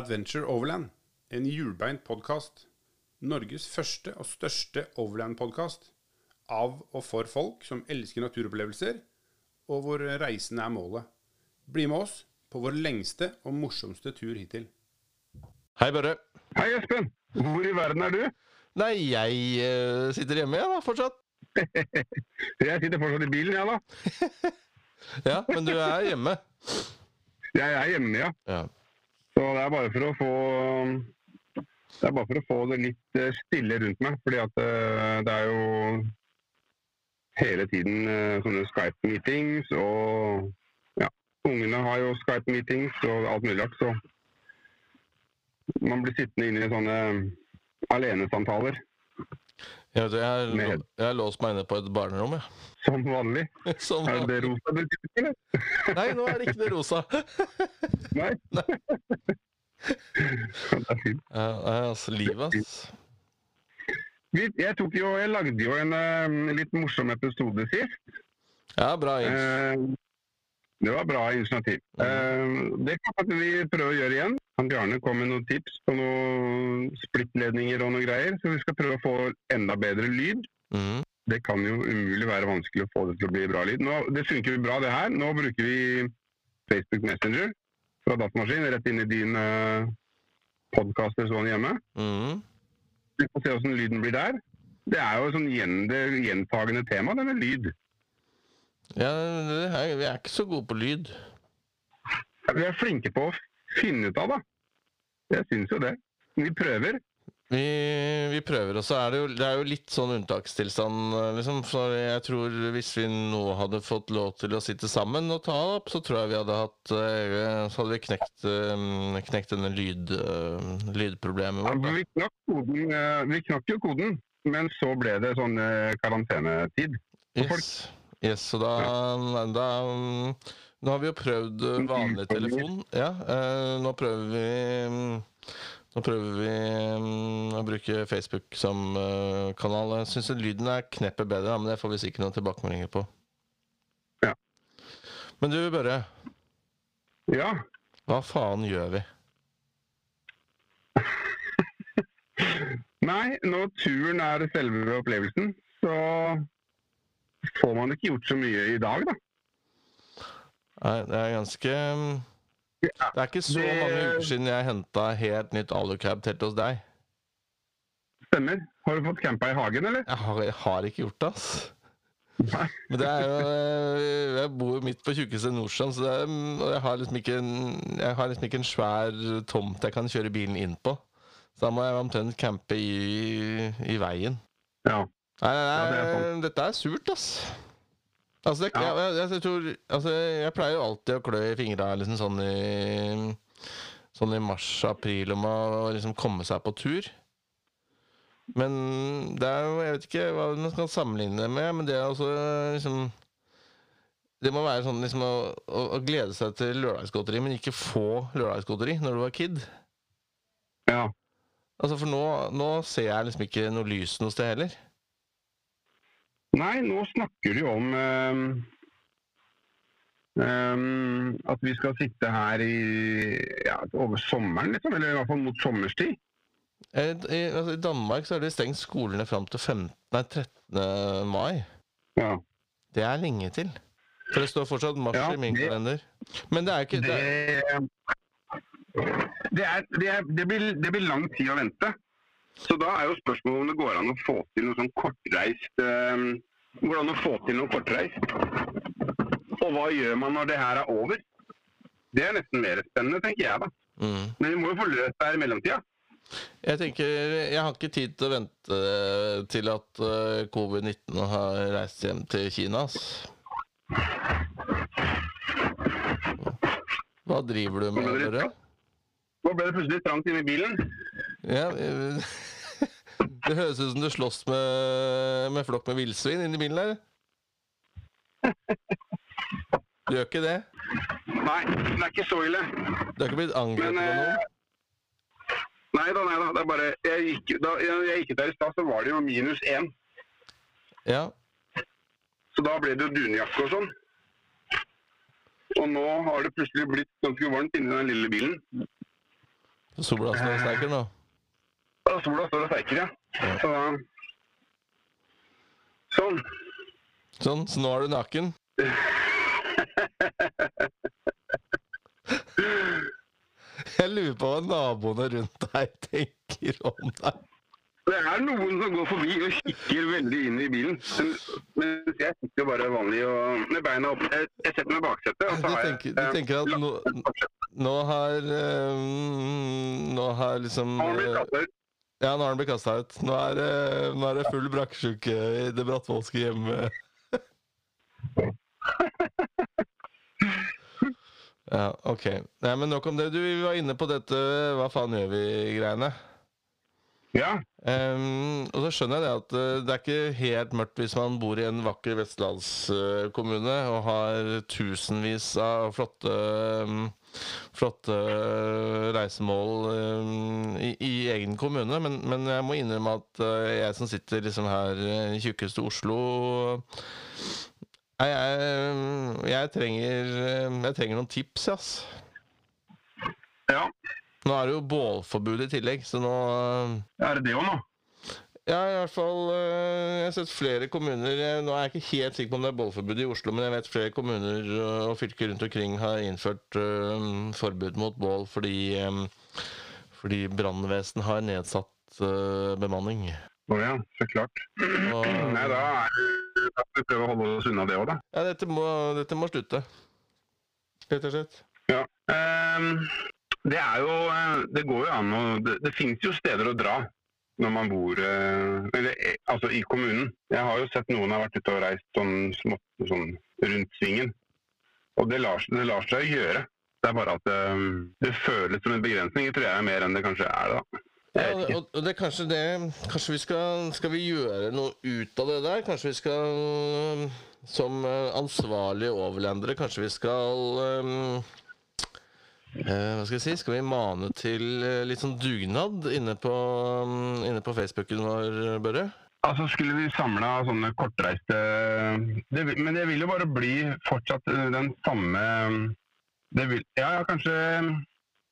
Adventure Overland, en hjulbeint podkast. Norges første og største overland-podkast. Av og for folk som elsker naturopplevelser, og hvor reisen er målet. Bli med oss på vår lengste og morsomste tur hittil. Hei, Børre. Hei, Espen. Hvor i verden er du? Nei, jeg uh, sitter hjemme, jeg, da, fortsatt. Jeg sitter fortsatt i bilen, jeg, da. Ja, men du er hjemme. Jeg er hjemme, ja. Ja. Så det er bare for å få Det er bare for å få det litt eh, stille rundt meg. Fordi at eh, det er jo hele tiden eh, sånne Skype-meetings og Ja, ungene har jo Skype-meetings og alt mulig rart, så man blir sittende inne i sånne alenesamtaler Jeg, jeg, lå- jeg låst meg inne på et barnerom, jeg. som vanlig. Som, Er det rosa du tykker, eller? nei, nå er det ikke det rosa. Nei? Nei. det er fint. Ja, altså, livet, ass. Jeg, tok jo, jeg lagde jo en uh, litt morsom episode sist. Ja, bra. Jens. Eh, det var bra initiativ. Eh, det kan vi prøve å gjøre igjen. Han Bjarne kom med noen tips på noen splittledninger og noe greier, så vi skal prøve å få enda bedre lyd. Mm. Det kan jo umulig være vanskelig å få det til å bli bra lyd. Nå, det funker jo bra, det her. Nå bruker vi Facebook Messenger fra datamaskin rett inn i din uh, podkaster sånn hjemme. Mm. Vi får se hvordan lyden blir der. Det er jo sånn gjentagende tema, det med lyd. Ja, det vi er ikke så gode på lyd. Ja, Vi er flinke på å finne ut av det. Jeg syns jo det. Vi prøver. Vi, vi prøver, og så er det jo, det er jo litt sånn unntakstilstand, liksom. For jeg tror hvis vi nå hadde fått lov til å sitte sammen og ta opp, så tror jeg vi hadde hatt eh, Så hadde vi knekt, eh, knekt denne lyd, eh, lydproblemet vårt. Ja, Vi knakk koden, vi knakk jo koden, men så ble det sånn karantenetid. for folk. Yes. så da, da Nå har vi jo prøvd eh, vanlig telefon. Ja, eh, nå prøver vi mm, Nå prøver vi mm, å bruke Facebook som eh, kanal. Jeg syns lyden er kneppet bedre, men det får vi sikkert noen tilbakemeldinger på. Ja. Men du, Børre. Ja. Hva faen gjør vi? Nei, når turen er selve opplevelsen, så får man ikke gjort så mye i dag, da. Nei, det er ganske mm, Det er ikke så det- mange uker siden jeg henta helt nytt alucab-telt hos deg. Stemmer. Har du fått campa i hagen, eller? Jeg har, jeg har ikke gjort det, ass. Nei. Men det er jo eh, Jeg bor jo midt på tjukkeste Nordstrand, så er, jeg har liksom ikke en, jeg har liksom ikke en svær tomt jeg kan kjøre bilen inn på. Så da må jeg omtrent campe i, i veien. Ja. Nei, nei, Ja, det er dette er surt, ass. Altså, det, Ja. jeg, jeg, jeg, tror, altså, jeg pleier jo alltid å klø i fingra liksom sånn i Sånn i mars-april om å liksom komme seg på tur. Men det er jo Jeg vet ikke hva man skal sammenligne det med, men det er altså liksom Det må være sånn liksom å, å, å glede seg til lørdagsgodteri, men ikke få lørdagsgodteri når du var kid. ja. Altså For nå, nå ser jeg liksom ikke noe lys noe sted heller. Nei, nå snakker du om um, um, at vi skal sitte her i ja, over sommeren, liksom. Eller i hvert fall mot sommerstid. Eh, I, altså, I Danmark så har de stengt skolene fram til 15, nei, 13. mai. Ja. Det er lenge til. For det står fortsatt mars Ja, i min kalender. Men det er ikke det Det, det, er, det, er, det, blir, det blir lang tid å vente. Så da er jo spørsmålet om det går an å få til noe sånn kortreist eh, Hvordan å få til noe kortreist? Og hva gjør man når det her er over? Det er nesten mer spennende, tenker jeg, da. mm. Men vi må jo få løst det her i mellomtida. Jeg tenker Jeg har ikke tid til å vente til at eh, covid-19 har reist hjem til Kina. ass. Hva driver du med, Børre? Nå ble det plutselig trangt inni bilen. Ja, eh, det høres ut som du slåss med, med flokk med villsvin inni bilen her. Du gjør ikke det? Nei, det er ikke så ille. Du har ikke blitt angrepet på av eh, noen? Nei da, nei da. Det er bare Jeg gikk, da jeg, jeg gikk ut der i stad, så var det jo minus én. Ja. Så da ble det jo dunjakke og sånn. Og nå har det plutselig blitt ganske varmt inni den lille bilen. Sola står og steiker nå. Ja, sola står og steiker, ja. Ja. Så Sånn. Sånn, så nå er du naken. Jeg lurer på hva naboene rundt deg tenker om deg. Det er noen som går forbi og kikker veldig inn i bilen. Men- Mens jeg sitter bare vanlig og med beina opp. Jeg, jeg setter meg i baksetet, og Du så har jeg du tenker at nå, nå har eh, Nå har liksom eh. Ja, nå har den blitt kasta ut. Nå er, nå er det full brakkesjuke i det brattvollske hjemmet. Ja, ok. Nei, men nok om det. Du, vi var inne på dette hva faen gjør vi-greiene. Ja. Um, og så skjønner jeg det at eh, det er ikke helt mørkt hvis man bor i en vakker vestlandskommune og har tusenvis av flotte, ehm, flotte reisemål um, i, i egen kommune. Men, men jeg må innrømme at eh, jeg som sitter liksom her i tjukkeste Oslo jeg, jeg, jeg, trenger, jeg trenger noen tips, ass. ja. Nå er det jo bålforbud i tillegg, så nå Er det det òg nå? Ja, i hvert fall øh, Jeg har sett flere kommuner Nå er jeg ikke helt sikker på om det er bålforbud i Oslo, men jeg vet flere kommuner og fylker rundt omkring har innført forbud mot bål fordi, fordi brannvesen har nedsatt bemanning. Å ja, så klart. Og, Nei, da er det vi prøver å holde oss unna det òg, da. ja, dette må, dette må slutte. Rett og slett. Ja. Ehm, det er jo eh, Det går jo an å Det, det fins jo steder å dra når man bor eh, eller, eh, altså i kommunen. Jeg har jo sett noen har vært ute og reist sånn, smått, sånn rundt svingen. Og det lar, det lar seg gjøre. Det er bare at det, det føles som en begrensning, tror jeg, mer enn det kanskje er det. da. Ja, og, det er kanskje det Kanskje vi skal Skal vi gjøre noe ut av det der? Kanskje vi skal Som ansvarlige overlendere Kanskje vi skal eh, Hva skal jeg si? Skal vi mane til eh, litt sånn dugnad inne på, mm, inne på Facebooken vår, Børre? Altså Skulle vi samla sånne kortreiste det, Men det vil jo bare bli fortsatt eh, den samme det vil, Ja, ja, kanskje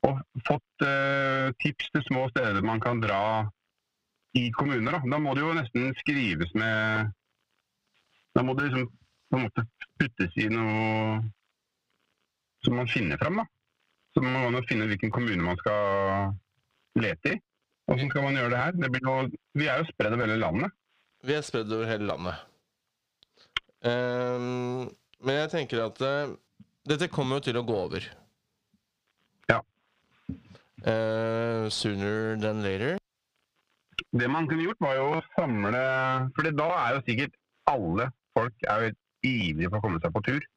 Og fått uh, tips til små steder man kan dra i kommuner. Da, da må det jo nesten skrives med Da må det liksom på en måte puttes i noe som man finner fram. da. Så man må jo finne hvilken kommune man skal lete i. Hvordan skal man gjøre det her? Det blir jo, vi er jo spredd over hele landet. Vi er spredd over hele landet. Um, men jeg tenker at uh, dette kommer jo til å gå over. Ja. Uh, sooner than later. Det man kunne gjort, var jo å samle For da er jo sikkert alle folk er jo ivrige på å komme seg på tur.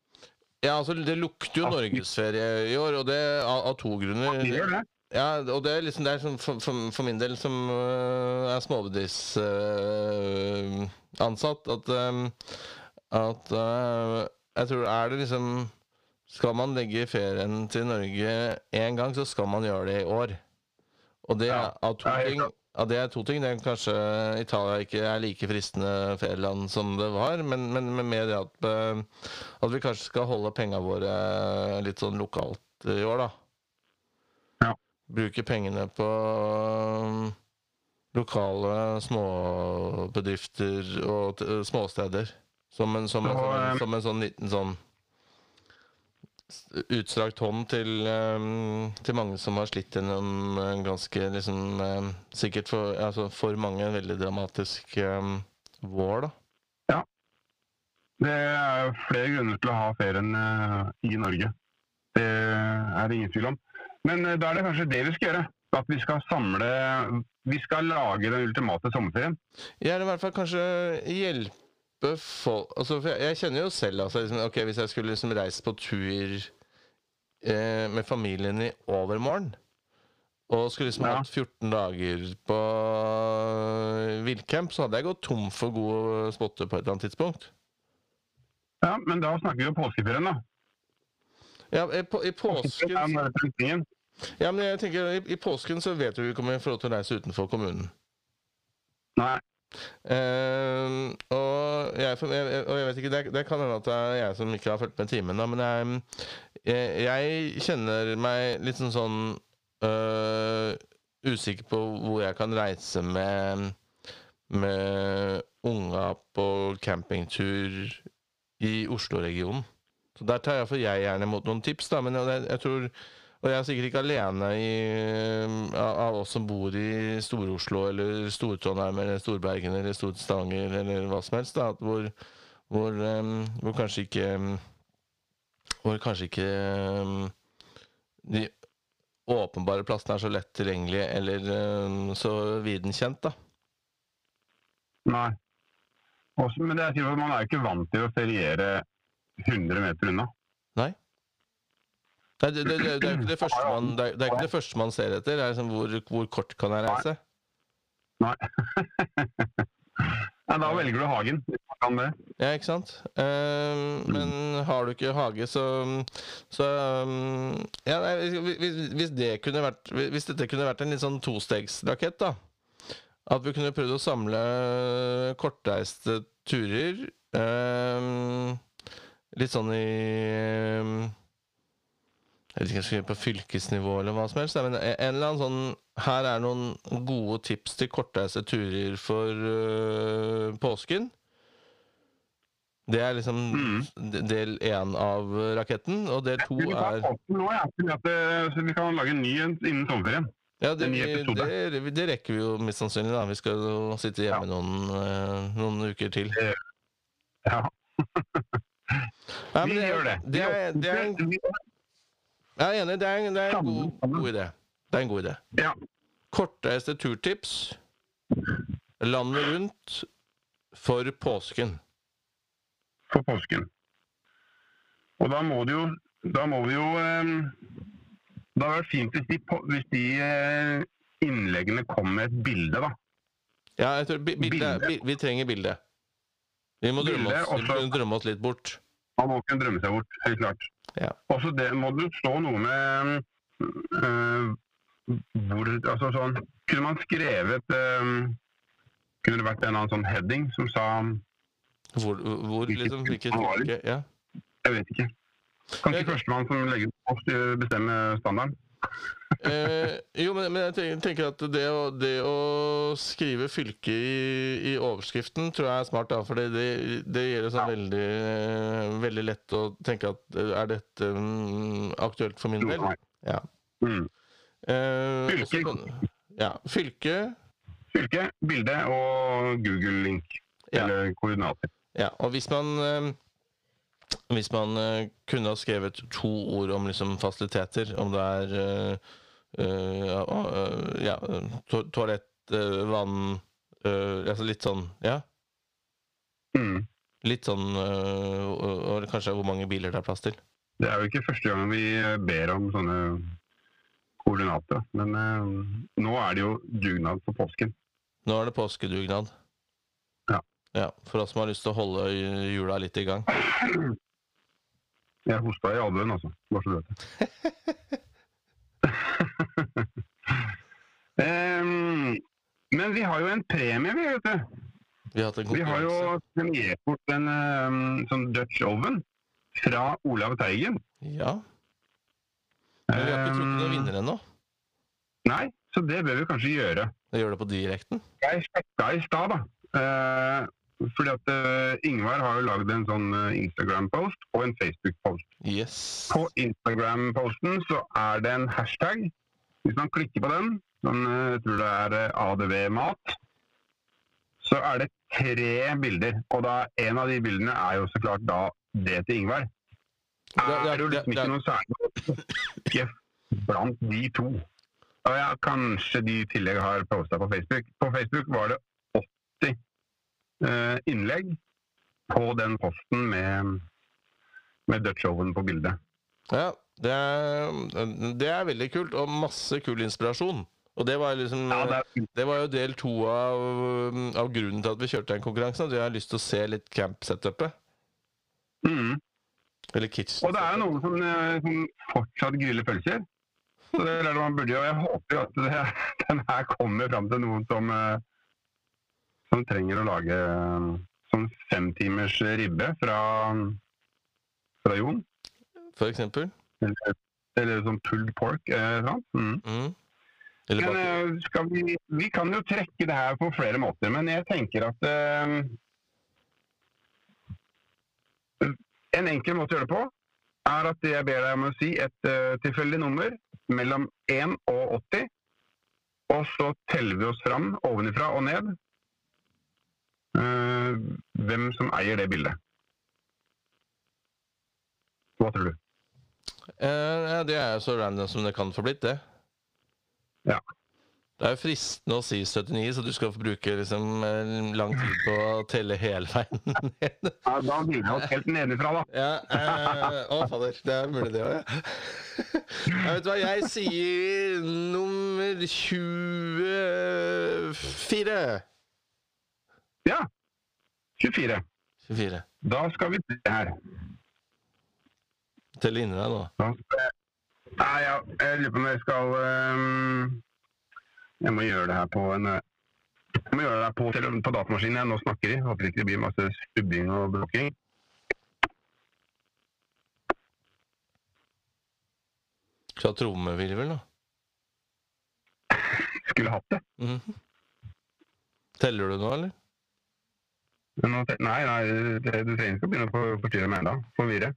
Ja, altså Det lukter jo Ja. norgesferie i år, og det av, av to grunner. Gjør det. Ja, og det er liksom det er som, for, for, min del som uh, er småbedriftsansatt, at, um, at uh, jeg tror er det liksom Skal man legge ferien til Norge én gang, så skal man gjøre det i år. Og det Ja, er av to ting. Ja, det er to ting. Det er kanskje Italia ikke er like fristende ferieland som det var, men, men, men med det at, øh, at vi kanskje skal holde penga våre litt sånn lokalt i år, da. Ja. Bruke pengene på um, lokale småbedrifter og småsteder. Som en, som, en, Så, sånn, eh, som en sånn liten sånn utstrakt hånd til, um, til mange som har slitt gjennom en ganske liksom um, Sikkert for, altså for mange en veldig dramatisk um, vår, da. Det er flere grunner til å ha ferien uh, i Norge. Det er det ingen tvil om. Men uh, da er det kanskje det vi skal gjøre. At vi skal samle Vi skal lage den ultimate sommerferien. Ja, er i hvert fall kanskje hjelpe folk altså, jeg, jeg kjenner jo selv altså, liksom, okay, Hvis jeg skulle liksom reist på tur eh, med familien i overmorgen og skulle liksom Ja. hatt 14 dager på eh, villcamp, så hadde jeg gått tom for gode spotter på et eller annet tidspunkt. Ja, Men da snakker vi om påskeferien, da. Ja, i, på, I påsken. Ja, men jeg tenker i, i påsken så vet du vi kommer i lov til å reise utenfor kommunen. Nei. Ehm, og, jeg, og jeg vet ikke, det, det kan hende at det er jeg som ikke har fulgt med timen, da, men jeg, jeg, jeg kjenner meg litt sånn sånn uh, usikker på hvor jeg kan reise med med unga på campingtur i Oslo-regionen. Så Der tar iallfall jeg gjerne imot noen tips, da. Men jeg, jeg tror Og jeg er sikkert ikke alene i, av, oss som bor i Stor-Oslo eller Stor-Trondheim eller Storbergen eller Stor-Stavanger eller hva som helst, da, hvor, hvor, um, hvor kanskje ikke Hvor kanskje ikke um, de åpenbare plassene er så lett tilgjengelige eller um, så viden kjent, da. Nei. Også, men det er man er ikke vant til å feriere 100 meter unna. Nei. Nei det, det, det, det, er jo ikke det, første man, det, er, det ikke det første man ser etter. Det er liksom hvor, hvor kort kan jeg reise? Nei. Nei, da velger du hagen, hvis man kan det. Ja, ikke sant. Uh, men har du ikke hage, så, så um, ja, nei, hvis, hvis, det kunne vært Hvis dette kunne vært en litt sånn tostegsrakett, da At vi kunne prøvd å samle kortreiste turer um, Litt sånn i um, jeg vet ikke om jeg skal gjøre på fylkesnivå eller hva som helst, men en eller annen sånn Her er noen gode tips til kortreiste turer for uh, påsken. Det er liksom mm. del én av raketten, og del to er nå, ja, Så vi kan lage en ny innen sommerferien. Ja, det, det, det, rekker vi jo mest sannsynlig. da. Vi skal jo sitte hjemme ja. noen, uh, noen, uker til. Ja. Nei, vi gjør det. Det er, det er jeg er enig. Det er en, det er en god, god, idé. Det er en god idé. Ja. Kortreiste turtips landet rundt for påsken. For påsken. Og da må det jo Da må vi jo eh, Det hadde vært fint hvis de, hvis de eh, innleggene kom med et bilde, da. Ja, jeg tror bilde, bilde. Vi trenger bilde. Vi må drømme oss, drømme oss litt bort. Man må kunne drømme seg bort, helt klart. Ja. Også det må det stå noe med uh, hvor Altså sånn Kunne man skrevet uh, Kunne det vært en annen sånn heading som sa Hvor, hvor liksom? Hvilket fylke? Ja. Jeg vet ikke. Kanskje førstemann som legger opp bestemmer standarden eh, jo, men, men, jeg tenker at det å, det å skrive fylke i, i, overskriften tror jeg er smart. Da, for det, det, det gjør det sånn veldig, veldig lett å tenke at er dette um, aktuelt for min del? Ja. Mm. Eh, fylke. Kan, ja, fylke. Fylke, bilde og Google-link. Ja. Eller koordinater. Ja, og hvis man eh, hvis man uh, kunne ha skrevet to ord om liksom, fasiliteter, om det er uh, uh, ja, to toalett, vann Altså litt sånn Ja? Mm. Litt sånn Og kanskje hvor mange biler det er plass til? Det er jo ikke første gang vi ber om sånne koordinater. Men nå er det jo dugnad for påsken. Nå er det påskedugnad. Ja, For oss som har lyst til å holde hjula litt i gang. Jeg hosta i albuen, altså. Bare så du vet det. um, men vi har jo en premie, vi, vet du. Vi har, vi har jo premiert bort en um, sånn Dutch Oven fra Olav Teigen. Ja. Men vi har ikke trukket noen vinner ennå. Nei, så det bør vi kanskje gjøre. Gjør det på direkten? Jeg sjekka i stad, da. Uh, fordi at uh, Ingvar har jo lagd en sånn uh, Instagram-post og en Facebook-post. Yes. På Instagram-posten så er det en hashtag. Hvis man klikker på den, sånn, uh, jeg tror det er ADV-mat, så er det tre bilder. Og da, en av de bildene er jo så klart da det til Ingvar. Er jo liksom ikke noe særlig blant de to. Og ja, kanskje de i tillegg har posta på Facebook. På Facebook var det 80 Eh, innlegg på den posten med, med Dutch Oven på bildet. Ja, det er, det er, veldig kult, og masse kul inspirasjon. Og det var, liksom, ja, det, er... det var jo del to av, av, grunnen til at vi kjørte den konkurransen. At vi har lyst til å se litt camp-setupet. Mm. Eller kitchen. Og det er noen som, eh, som fortsatt griller pølser. Så det er det man burde, og jeg håper at det, den her kommer fram til noen som uh, som trenger å lage um, sånn femtimers ribbe fra, fra Jon. For eksempel? Eller, eller sånn pulled pork. Eh, sant? Mm. Mm. Eller Men eh, vi, vi kan jo trekke det her på flere måter, men jeg tenker at eh, En enkel måte å gjøre det på er at jeg ber deg om å si et uh, tilfeldig nummer mellom 1 og 80. Og så teller vi oss fram ovenifra og ned eh, hvem som eier det bildet. Hva tror du? Eh, det er så random som det kan få blitt, det. Ja. Det er jo fristende å si 79, så du skal få bruke liksom eh, lang tid på å telle hele veien ned. Ja, da begynner vi oss helt nedenfra, da. Ja, eh, å fader, det er mulig det òg, ja. Jeg vet hva, jeg sier nummer 24. Ja. 24. 24. Da skal vi se her. Tell inni deg da. Da. Nei, ja, jeg lurer på om jeg skal um, Jeg må gjøre det her på en Jeg må gjøre det her på, på datamaskinen jeg nå snakker i. Håper ikke det blir masse stubbing og blokking. Skal ha trommevirvel, da. Skulle hatt det. Mhm. Teller du nå, eller? Nei, nei, det, du trenger ikke å begynne å for- forstyrre meg ennå. Forvirre.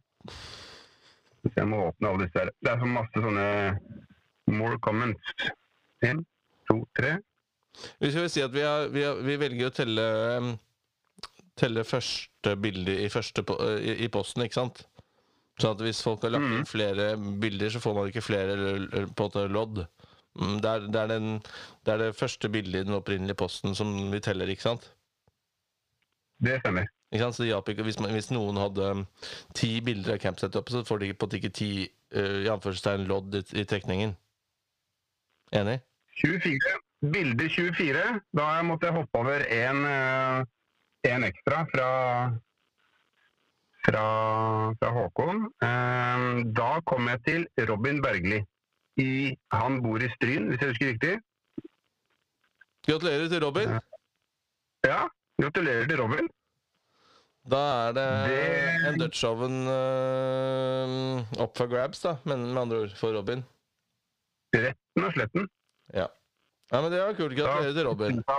Så jeg må åpne alle disse her. Det er så masse sånne more comments. Én, to, tre. Vi skal vel si at vi, har, vi, har, vi velger å telle um, Telle første bilde i, første i, i posten, ikke sant? Sånn at hvis folk har lagt inn Mhm. flere bilder, så får man ikke flere på måte lodd. Mm, Det er, det, er den, det er det første bildet i den opprinnelige posten som vi teller, ikke sant? Det stemmer. Ikke hvis, man, hvis noen hadde um, ti bilder av campsetup, så får de på en måte ikke ti uh, i anførselstegn lodd i, i trekningen. Enig? 24. Bilde 24. Da måtte jeg hoppe over en, uh, ekstra fra, fra, fra Håkon. Eh, Da kom jeg til Robin Bergli. I, han bor i Stryn, hvis jeg husker riktig. Gratulerer til Robin. Ja, gratulerer til Robin. Da er det, Det- en Dutch oven uh, opp for grabs, da, men med andre ord, for Robin. Retten og sletten. Ja. ja, men det var kult. Gratulerer til Robin. Da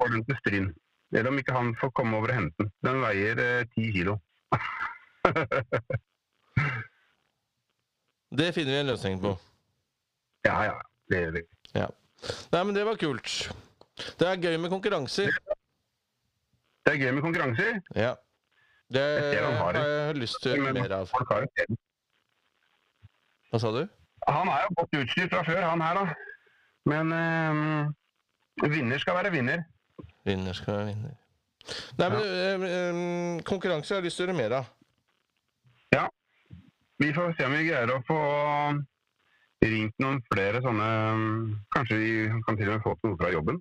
får den til Stryn. Eller om ikke han får komme over og hente den. Den veier eh, ti kilo. Det finner vi en løsning på. Ja, ja. Det gjør vi. Nei, men det var kult. Det er gøy med konkurranser. Det er gøy med konkurranser. Ja. Det han har har jeg lyst til å mer av. Hva sa du? Han er jo godt utstyrt fra før, han her, da. Men øh, vinner skal være vinner. Vinner skal være vinner. Nei, men øh, øh, konkurranse har jeg lyst til å gjøre mer av. Ja. Vi får se om vi greier å få ringt noen flere sånne Kanskje vi kan til og med få noe fra jobben.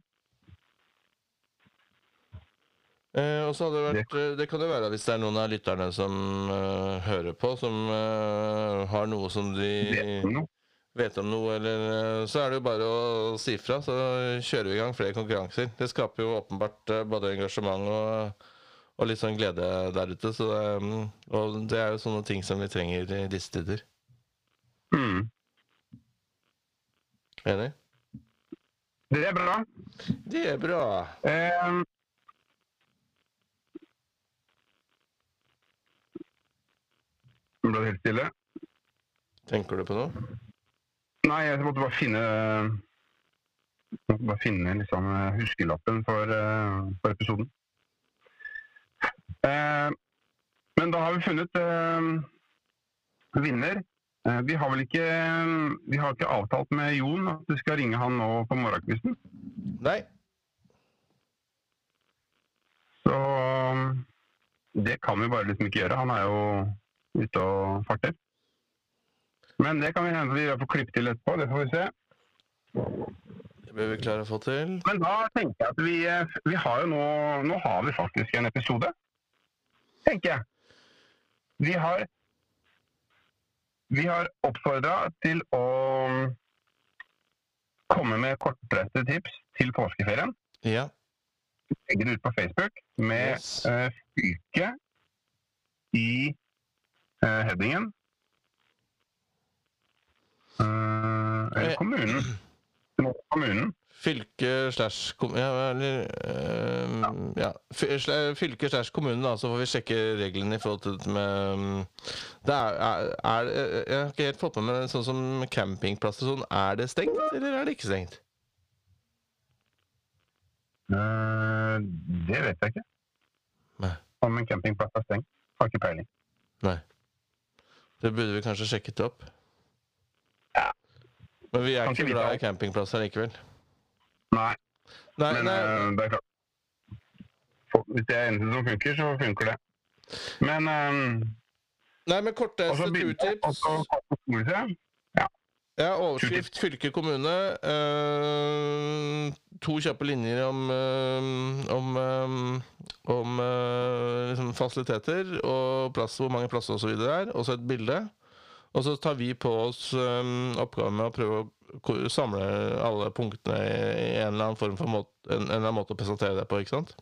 Eh, og så hadde det vært uh, Det kan jo være hvis det er noen av lytterne som uh, hører på, som har noe som de Vet om noe, eller Så er det jo bare å si fra, så kjører vi i gang flere konkurranser. Det skaper jo åpenbart både engasjement og, og litt sånn glede der ute. Så mm, og det er jo sånne ting som vi trenger i disse tider. Mm. Enig? Det er bra. Det er bra. Eh, Nå ble det helt stille. Tenker du på noe? Nei, jeg måtte bare finne måtte bare finne liksom, huskelappen for, eh, for episoden. Eh, men da har vi funnet eh, vinner. Eh, vi har vel ikke Vi har ikke avtalt med Jon at du skal ringe han nå på morgenkvisten. Nei. Så det kan vi bare liksom ikke gjøre. Han er jo ute og farter. Men det kan vi hende vi får klippe til etterpå. Det får vi se. Det bør vi klare å få til. Men da tenker jeg at vi, eh, vi har jo nå Nå har vi faktisk en episode. Tenker jeg. Vi har Vi har oppfordra til å komme med kortreiste tips til påskeferien. Ja. Legge det ut på Facebook med Yes. uh, fylke i eh, headingen. Eh, eller kommunen. Kommunen. Fylke slash kommune Ja, eller eh, ja. Fy- Fylke slash kommune, da, så får vi sjekke reglene i forhold til dette med mm, det er, er, er, Jeg har ikke helt fått med meg sånn som campingplasser sånn. Er det stengt, eller er det ikke stengt? Eh, det vet jeg ikke. Nei. Om en campingplass er stengt. Har ikke peiling. Nei. Det burde vi kanskje sjekket opp. Ja. Men vi er ikke glad i campingplasser likevel. Nei, Nei, men nei, eh, det er klart. Hvis det er eneste som funker, så funker det. Men um, nei men korteste turtips. så kom det skole, Ja, overskrift fylke kommune. Uh, to kjappe linjer om, eh, om, um, om uh, liksom fasiliteter og plass, hvor mange plasser osv. det er. Og så et bilde. Og så tar vi på oss um, oppgaven med å prøve å samle alle punktene i en eller annen form for måte, en, en eller annen måte å presentere det på, ikke sant?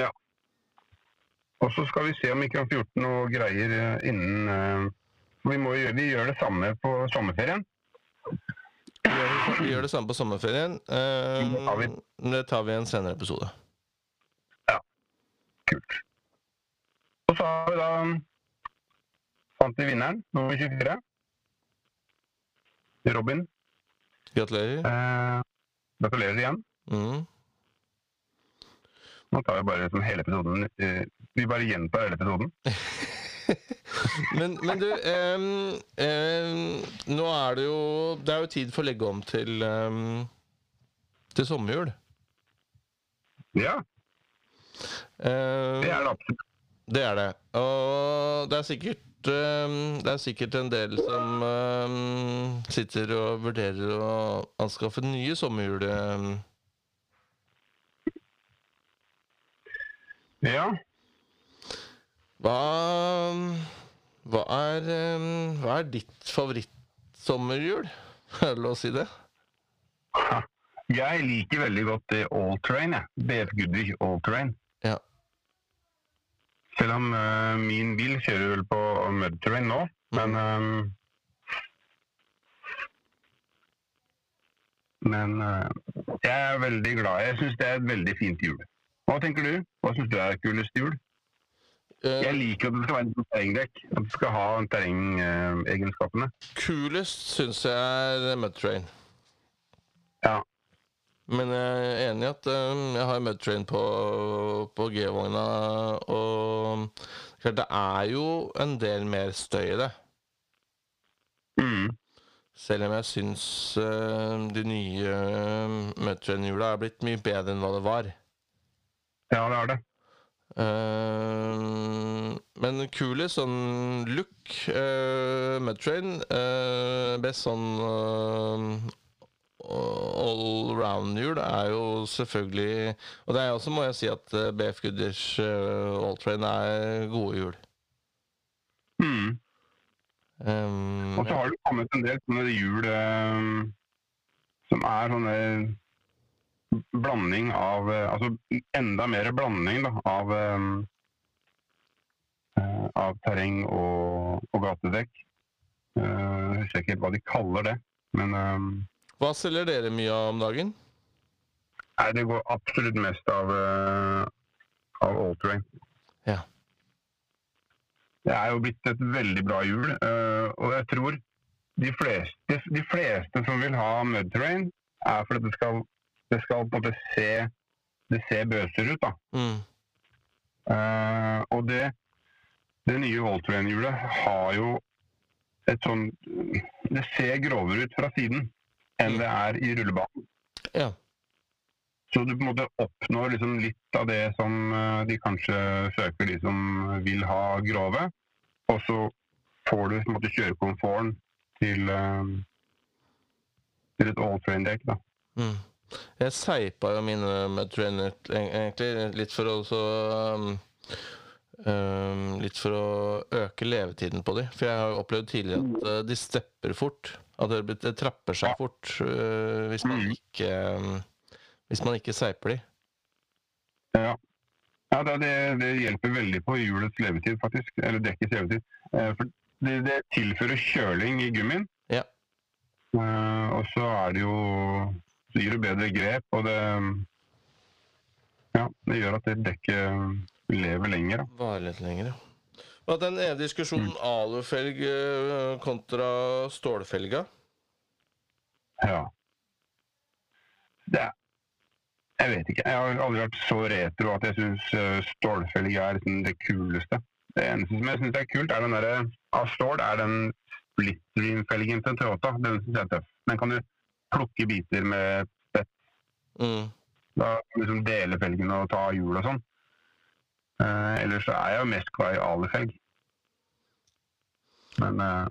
Ja. Og så skal vi se om vi kan få gjort noe greier innen vi, må gjøre, vi gjør det samme på sommerferien. Vi gjør, det- vi gjør det samme på sommerferien. eh, Det tar vi. i en senere episode. Ja. Kult. Og så har vi da fant vi vinneren, nummer 24. Robin. Gratulerer. Eh, gratulerer igjen. Mm. Nå tar vi bare liksom hele episoden. Eh, vi bare gjentar hele episoden. Men, men du, um, um, nå er det jo Det er jo tid for å legge om til um, til sommerjul. Ja, det er det absolutt. det er det. Og det er sikkert det er sikkert en del som em, sitter og vurderer å anskaffe nye sommerhjul. Ja, Hva, hva, er, hva er ditt favorittsommerhjul? Er det lov å si det? jeg liker veldig godt det All Train, jeg. BF Goodrich All Train. Ja. Selv om uh, min bil kjører vel på mud Train nå, men um, Men uh, jeg er veldig glad. Jeg syns det er et veldig fint hjul. Hva tenker du? Hva syns du er kulest hjul? Eh, Jeg liker at det skal være en terrengdekk. At det skal ha terrengegenskapene. kulest syns jeg er Mudtrain. Ja. Men jeg er enig i at eh, jeg har Mudtrain på, på G-vogna, og klart det er jo en del mer støy i det. Mm. Selv om jeg syns eh, de nye uh, Mudtrain-hjula er blitt mye bedre enn hva det var. Ja, det er det. Eh, men kulest sånn look uh, Mudtrain uh, Best sånn uh, allround-hjul er jo selvfølgelig Og det er også, må jeg si, at BF Gooders uh, Alltrain er gode hjul. Mm. Um, Og så har det kommet en del sånne hjul eh, som er sånne blanding av eh, Altså enda mer blanding da, av eh, av terreng og, og gatedekk. Uh, Jeg husker ikke helt hva de kaller det, men um, Hva selger dere mye av om dagen? nei, det går absolutt mest av, uh, av all terrain. Ja. Det er jo blitt et veldig bra hjul, uh, og jeg tror de fleste, de fleste som vil ha mud terrain, er fordi det skal, det skal på en måte se det ser bøser ut. da. Mm. Uh, og det, det nye all terrain-hjulet har jo et sånn Det ser grovere ut fra siden enn det er i rullebanen. Ja. Så du på en måte oppnår liksom litt av det som eh, de kanskje søker, de som vil ha grove. Og så får du på en måte kjørekomforten til, eh, til et all-train-dekk. da. Mm. Jeg seipa jo mine Mudtrainer egentlig litt for å så um, um, Litt for å øke levetiden på dem. For jeg har jo opplevd tidligere at uh, de stepper fort. At det, trapper seg fort uh, hvis man Mm. ikke um, Hvis man ikke seiper de. Ja, ja det, det, det hjelper veldig på hjulets levetid, faktisk. Eller dekkets levetid. Eh, for det, det tilfører kjøling i gummien. Ja. Uh, og så er det jo Gir det bedre grep, og det Ja, det gjør at det dekket lever lenger, da. Varer litt lenger, ja. Og den ene diskusjonen alufelg eh, kontra stålfelga. Ja. Det er Jeg vet ikke. Jeg har aldri vært så retro at jeg syns stålfelg er liksom det kuleste. Det eneste som jeg syns er kult, er den derre av stål, er den split stream-felgen til Toyota. Den syns jeg er tøff. Den kan du plukke biter med spett. Mm. Da liksom dele felgen og ta hjul og sånn. Eh, ellers så er jeg jo mest glad i alifelg. Men eh,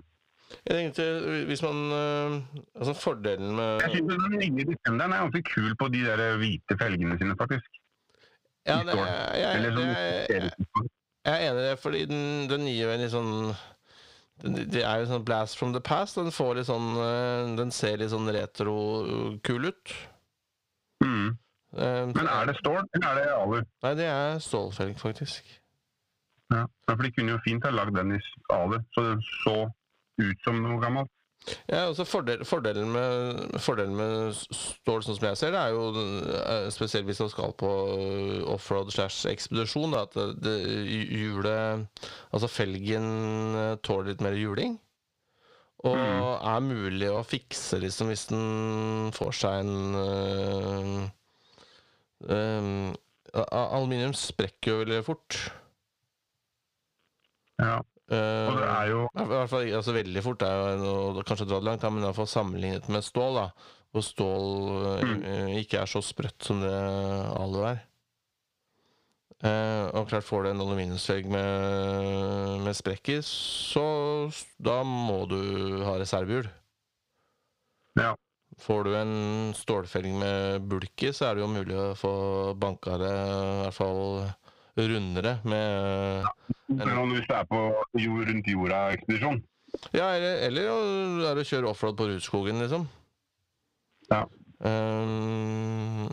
Jeg tenkte, hvis man eh, Altså, fordelen med jeg syns den nye Defenderen er ganske kul på de der hvite felgene sine, faktisk. Ja, det, jeg, jeg, Eller jeg, som. jeg er enig i det, fordi den, den nye er litt sånn Det er jo sånn blast from the past. Den får litt sånn eh, Den ser litt sånn retro-kul ut. Mm. Eh, Men er det stål, eller er det alu? Nei, det er stålfelg, faktisk. Ja. Ja, For de kunne jo fint ha lagd den i alu, så det så ut som noe gammelt. Ja, altså fordel, fordelen, med, fordelen med stål, sånn som jeg ser det, er jo eh, spesielt hvis man skal på eh, offroad slash ekspedisjon, at det, hjulet Altså felgen eh, tåler litt mer juling. Og Mm. er mulig å fikse liksom hvis den får seg en øh, øh, Aluminium sprekker jo veldig fort. Ja. Eh, Og det er jo i hvert fall altså, veldig fort er jo kanskje dra det langt, men i hvert fall sammenlignet med stål, da, hvor stål eh, Mm. ikke er så sprøtt som det alu er. Uh, og klart får du en aluminiumsvegg med, med sprekker, så da må du ha reservehjul. Ja. Får du en stålfelg med bulk i, så er det jo mulig å få banka det i hvert fall rundere med Men om hvis det er på jord, rundt jorda-ekspedisjon. Ja, eller, eller er å kjøre offroad på Rudskogen, liksom. Ja. Um,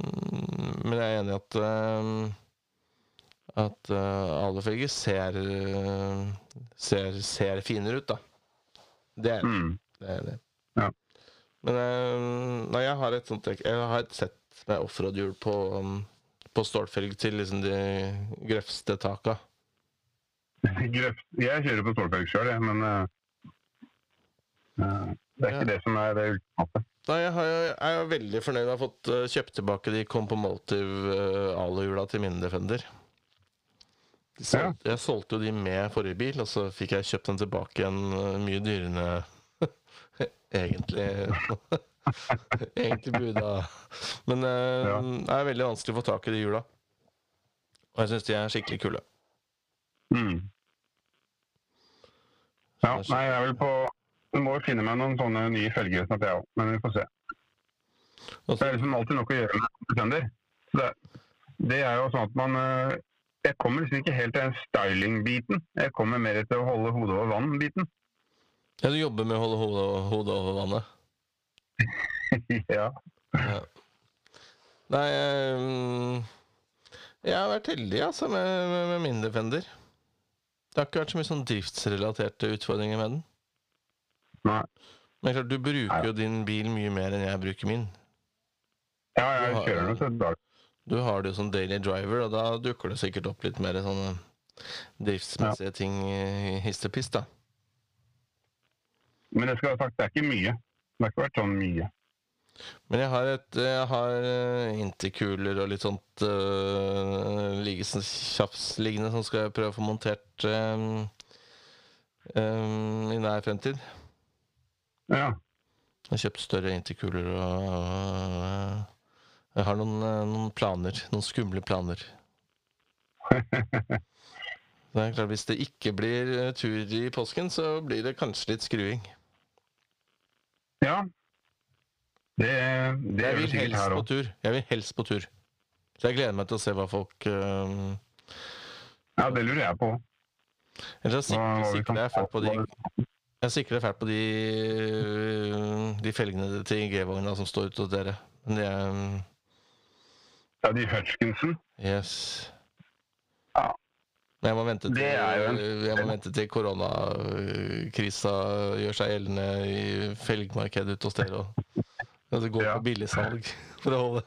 men jeg er enig i at um, at uh, alufelger ser, uh, ser ser finere ut, da. Det er Mm. det. Er det. Ja. Men uh, nei, jeg har et sånt Jeg har et sett med offroad-hjul på, um, på stålfelg til liksom de grøvste taka. Jeg kjører på stålfelg sjøl, jeg, men eh, eh, det er ikke det som er det ultimate. Nei, jeg, har, jeg er veldig fornøyd med å ha fått uh, kjøpt tilbake de Compomotive uh, aluhjula til min Defender. Så, ja. Jeg solgte jo de med forrige bil, og så fikk jeg kjøpt den tilbake igjen uh, mye dyrere egentlig. egentlig buda. Men uh, Ja. det er veldig vanskelig å få tak i de hjula. Og jeg syns de er skikkelig kule. Mm. Ja, nei, jeg er vel på Du må jo finne meg noen sånne nye følgere snart, jeg òg. Men vi får se. Også... Det er liksom alltid noe å gjøre med Defender. Det, det er jo sånn at man eh, Jeg kommer liksom ikke helt til den styling-biten. Jeg kommer mer til å holde hodet over vann-biten. Ja, du jobber med å holde hodet, hodet over vannet? ja. Ja. Nei, jeg, jeg har vært heldig altså, med, med, med min Defender. Det har ikke vært så mye sånn driftsrelaterte utfordringer med den. Nei. Men klart, du bruker Nei. jo din bil mye mer enn jeg bruker min. Ja, jeg har- kjører den til dag. Du har det jo som daily driver, og da dukker det sikkert opp litt mer sånne driftsmessige ting i hist og pist, da. Men jeg skal ha sagt, det er ikke mye. Det har ikke vært sånn mye. Men jeg har et Jeg har uh, interkuler og litt sånt uh, ligge, sånn tjafs som skal jeg prøve å få montert um, um, i nær fremtid. Ja. Jeg har kjøpt større interkuler og uh, Jeg har noen, noen planer. Noen skumle planer. Det er klart Hvis det ikke blir tur i påsken, så blir det kanskje litt skruing. Ja. Det, det Jeg gjør det sikkert her òg. Jeg vil helst på tur. Så jeg gleder meg til å se hva folk um, Ja, det lurer jeg på. Eller så kan jeg fælt på de Jeg fælt på de De felgene til G-vogna som står ute hos dere. Men det er um, Ja, de Hutchinson. Yes. Men jeg må vente til, en- må vente til koronakrisa gjør seg gjeldende i felgmarkedet ute hos dere. Det går Ja. på billigsalg for å holde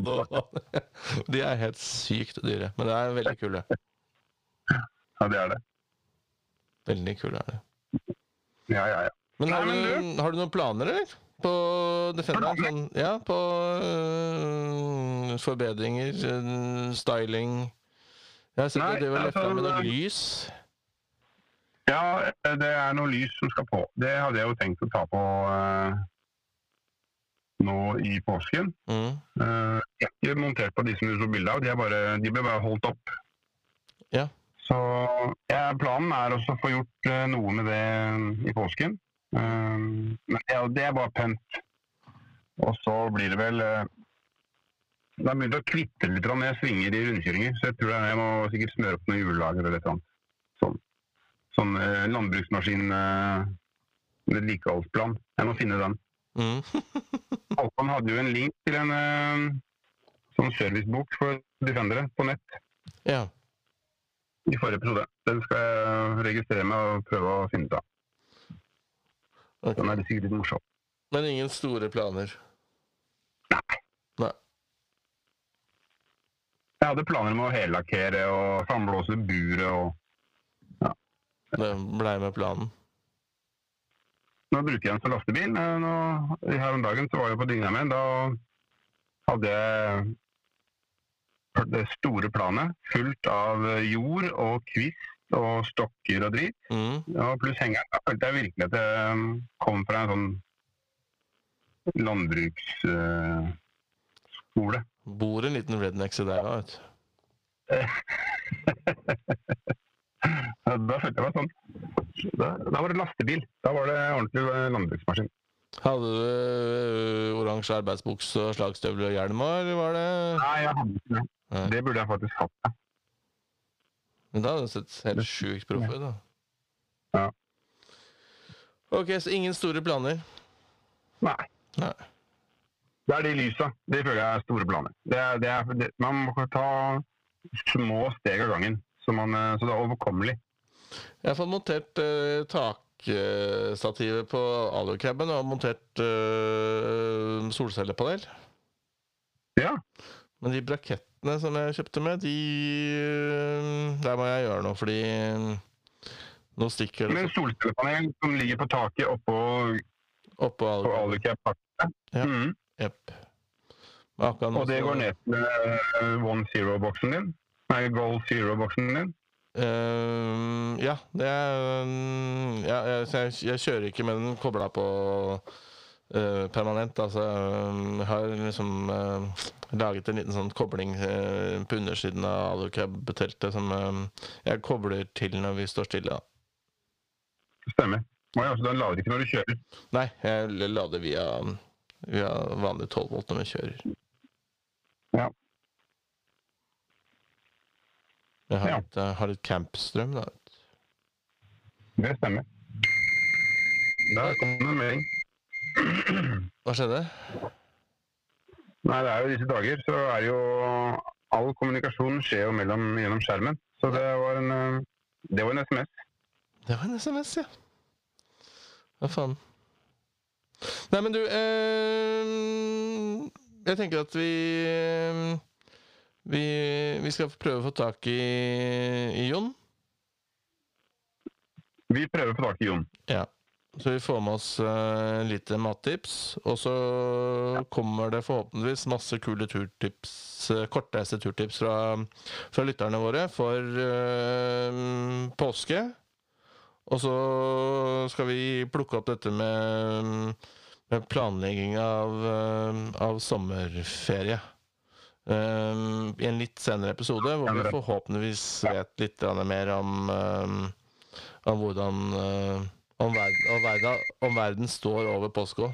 hodet. De er helt sykt dyre, men det er veldig kule. Ja, det er det. Veldig kule er det. Ja, ja, ja. Men har, Nei, men du, har du noen planer, eller? På Defenderen? Sånn, ja, på øh, forbedringer, øh, styling Jeg har sett at du har altså, med noe lys. Ja, det er noe lys som skal på. Det hadde jeg jo tenkt å ta på uh, nå i påsken. Mm. Uh, jeg har ikke montert på de som du så bilde av, de, bare, de ble bare holdt opp. Ja. Så ja, planen er også å få gjort uh, noe med det i påsken. Eh, men ja, det er bare pent. Og så blir det vel eh, Det er begynt å kvitte litt når jeg svinger i rundkjøringer, så jeg tror jeg må sikkert smøre opp noen hjullager eller noe sånt. Sånn, sånn eh, landbruksmaskin eh. Jeg må finne den. Mm. Alpan hadde jo en link til en eh, sånn servicebok for Defendere på nett ja. i forrige episode. Den skal jeg registrere meg og prøve å finne ut av. Okay. Den er sikkert litt morsom. Men ingen store planer? Nei. Jeg hadde planer om å hellakkere og samblåse buret og Det blei med planen. Nå bruker jeg den som lastebil. Nå, her om dagen så var jeg på dynga mi. Da hadde jeg det store planet fullt av jord og kvist og stokker og drit. Mm. Ja, pluss hengeren. Da følte jeg virkelig at jeg um, kom fra en sånn landbruksskole. Bor en liten redneck i deg òg, vet du. da følte jeg meg sånn. Da, da var det lastebil. Da var det ordentlig eh, landbruksmaskin. Hadde du øh, oransje arbeidsbukse og slagstøvler og hjelm òg, eller var det Nei, jeg hadde ikke det. Nei. Det burde jeg faktisk hatt. Men da hadde du sett helt sjukt proff ut, da. Ja. Ok, så ingen store planer? Nei. Nei. Det er de lysa. Det føler jeg er store planer. Det det er, det, man må ta små steg av gangen, så, man, eh, så det er overkommelig. Jeg har fått montert eh, takstativet på alucaben og montert eh, solcellepanel. Ja. Men de brakettene som jeg kjøpte med, de øh, Der må jeg gjøre noe, fordi øh, nå stikker Men solcellepanel som ligger på taket oppå, oppå på alucaben. Ja. Mm. Jepp. Og det går ned til eh, One Zero-boksen din? Nei, Goal Zero-boksen din? Uh, ja, det er mm, ja, jeg, jeg, kjører ikke med den kobla på uh, permanent. Altså, um, jeg har liksom uh, laget en liten sånn kobling eh, på undersiden av alucab-teltet som jeg kobler til når vi står stille. Da. Stemmer. Å altså, den lader ikke når du kjører? Nei, jeg lader via, via vanlig 12 volt når vi kjører. Ja. Jeg har Ja. litt, jeg har litt campstrøm, da. Det stemmer. Der kom det en melding. Hva skjedde? Nei, det er jo disse dager, så er jo all kommunikasjon skjer jo mellom, gjennom skjermen. Så det var en, eh, det var en SMS. Det var en SMS, ja. Hva faen. Nei, men du eh, Jeg tenker at vi vi, vi skal prøve å få tak i, i Jon. Vi prøver å få tak i Jon. Ja. Så vi får med oss uh, lite mattips. Og så kommer det forhåpentligvis masse kule turtips, uh, kortreiste turtips fra, fra lytterne våre for uh, påske. Og så skal vi plukke opp dette med, med planlegging av, eh, av sommerferie. Um, I en litt senere episode, hvor vi forhåpentligvis vet litt mer om, um, om hvordan eh, om verden, om, verden, om verden står over påska.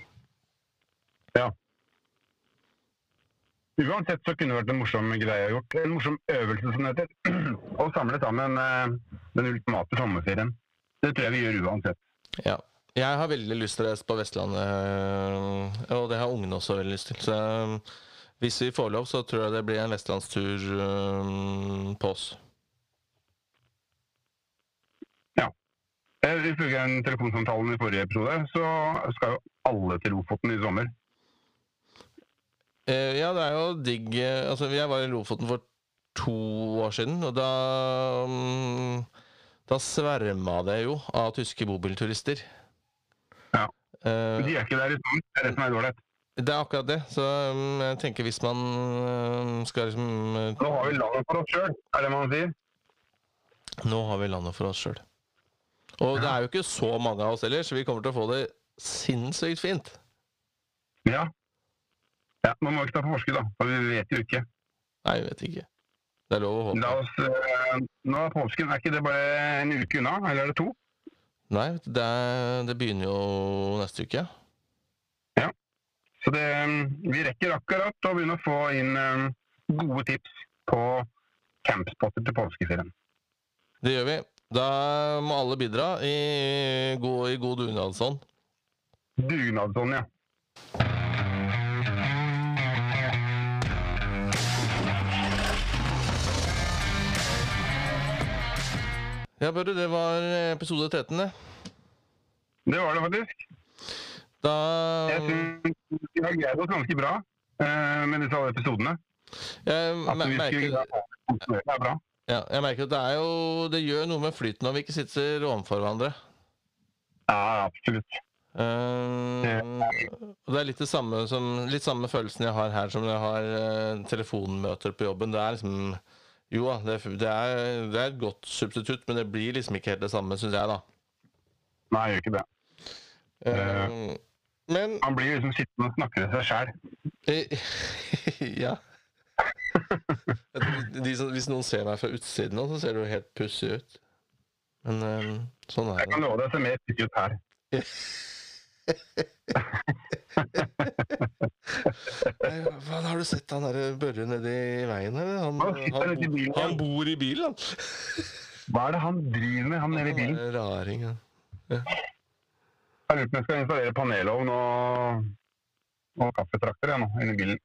Uansett så kunne det vært en morsom greie å gjort. En morsom øvelse, som det heter. Å samle sammen uh, den ultimate sommerferien. Det tror jeg vi gjør uansett. Ja. Jeg har veldig lyst til å reise på Vestlandet, øh, og det har ungene også veldig lyst til. Så øh, hvis vi får lov, så tror jeg det blir en vestlandstur øh, på oss. Ja. Ifølge den telefonsamtalen i forrige episode, så skal jo alle til Lofoten i sommer. Eh, ja, det er jo digg eh, Altså, jeg var i Lofoten for to år siden, og da mm, Da sverma det jo av tyske bobilturister. Ja. Eh, de er ikke der i sommer. Det er det som er dårlig. det er akkurat det. Så mm, jeg tenker hvis man mm, skal liksom eh, Nå har vi landet for oss sjøl, er det man sier. Nå har vi landet for oss sjøl. Og det er jo ikke så mange av oss heller, så vi kommer til å få det sinnssykt fint. Ja. ja. Man må ikke ta på forskudd, da. For vi vet jo ikke. Nei, vi vet ikke. Det er lov å La oss, eh, nå er påsken, er ikke det bare en uke unna? Eller er det to? Nei, det, er, det begynner jo neste uke. Så det, mm, vi rekker akkurat å begynne å få inn eh, gode tips på campspotter til påskeferien. Det gjør vi. Da må alle bidra i god, i god dugnadsånd. Dugnadsånd, ja. Ja, Børre, det var episode 13, det. Det var det faktisk. Da Jeg synes vi har greid oss ganske bra eh, med disse alle episodene. jeg, At vi merker, skulle Det er bra. ja, jeg merker at det er jo Det gjør noe med flyten når vi ikke sitter overfor hverandre. Ja, absolutt. Uh, det er litt det samme som Litt samme følelsen jeg har her som når jeg har uh, telefonmøter på jobben. Det er liksom Jo da, det, det, er, det er et godt substitutt, men det blir liksom ikke helt det samme, syns jeg, da. Nei, jeg gjør ikke det. Uh, men Han blir liksom sittende og snakke til seg sjæl. eh, Ja. De som, hvis noen ser meg fra utsiden nå, så ser det jo helt pussig ut. Men eh, sånn er Jeg kan det. love deg, å se mer pussig ut her. Hva, har du sett han derre Børre nedi veien, her? Han, Han bilen, han bor i bilen, han. Hva er det han driver med, han nede i bilen? Raring, han. Jeg lurer på om jeg skal installere panelovn og, og kaffetrakter jeg, nå, inni bilen.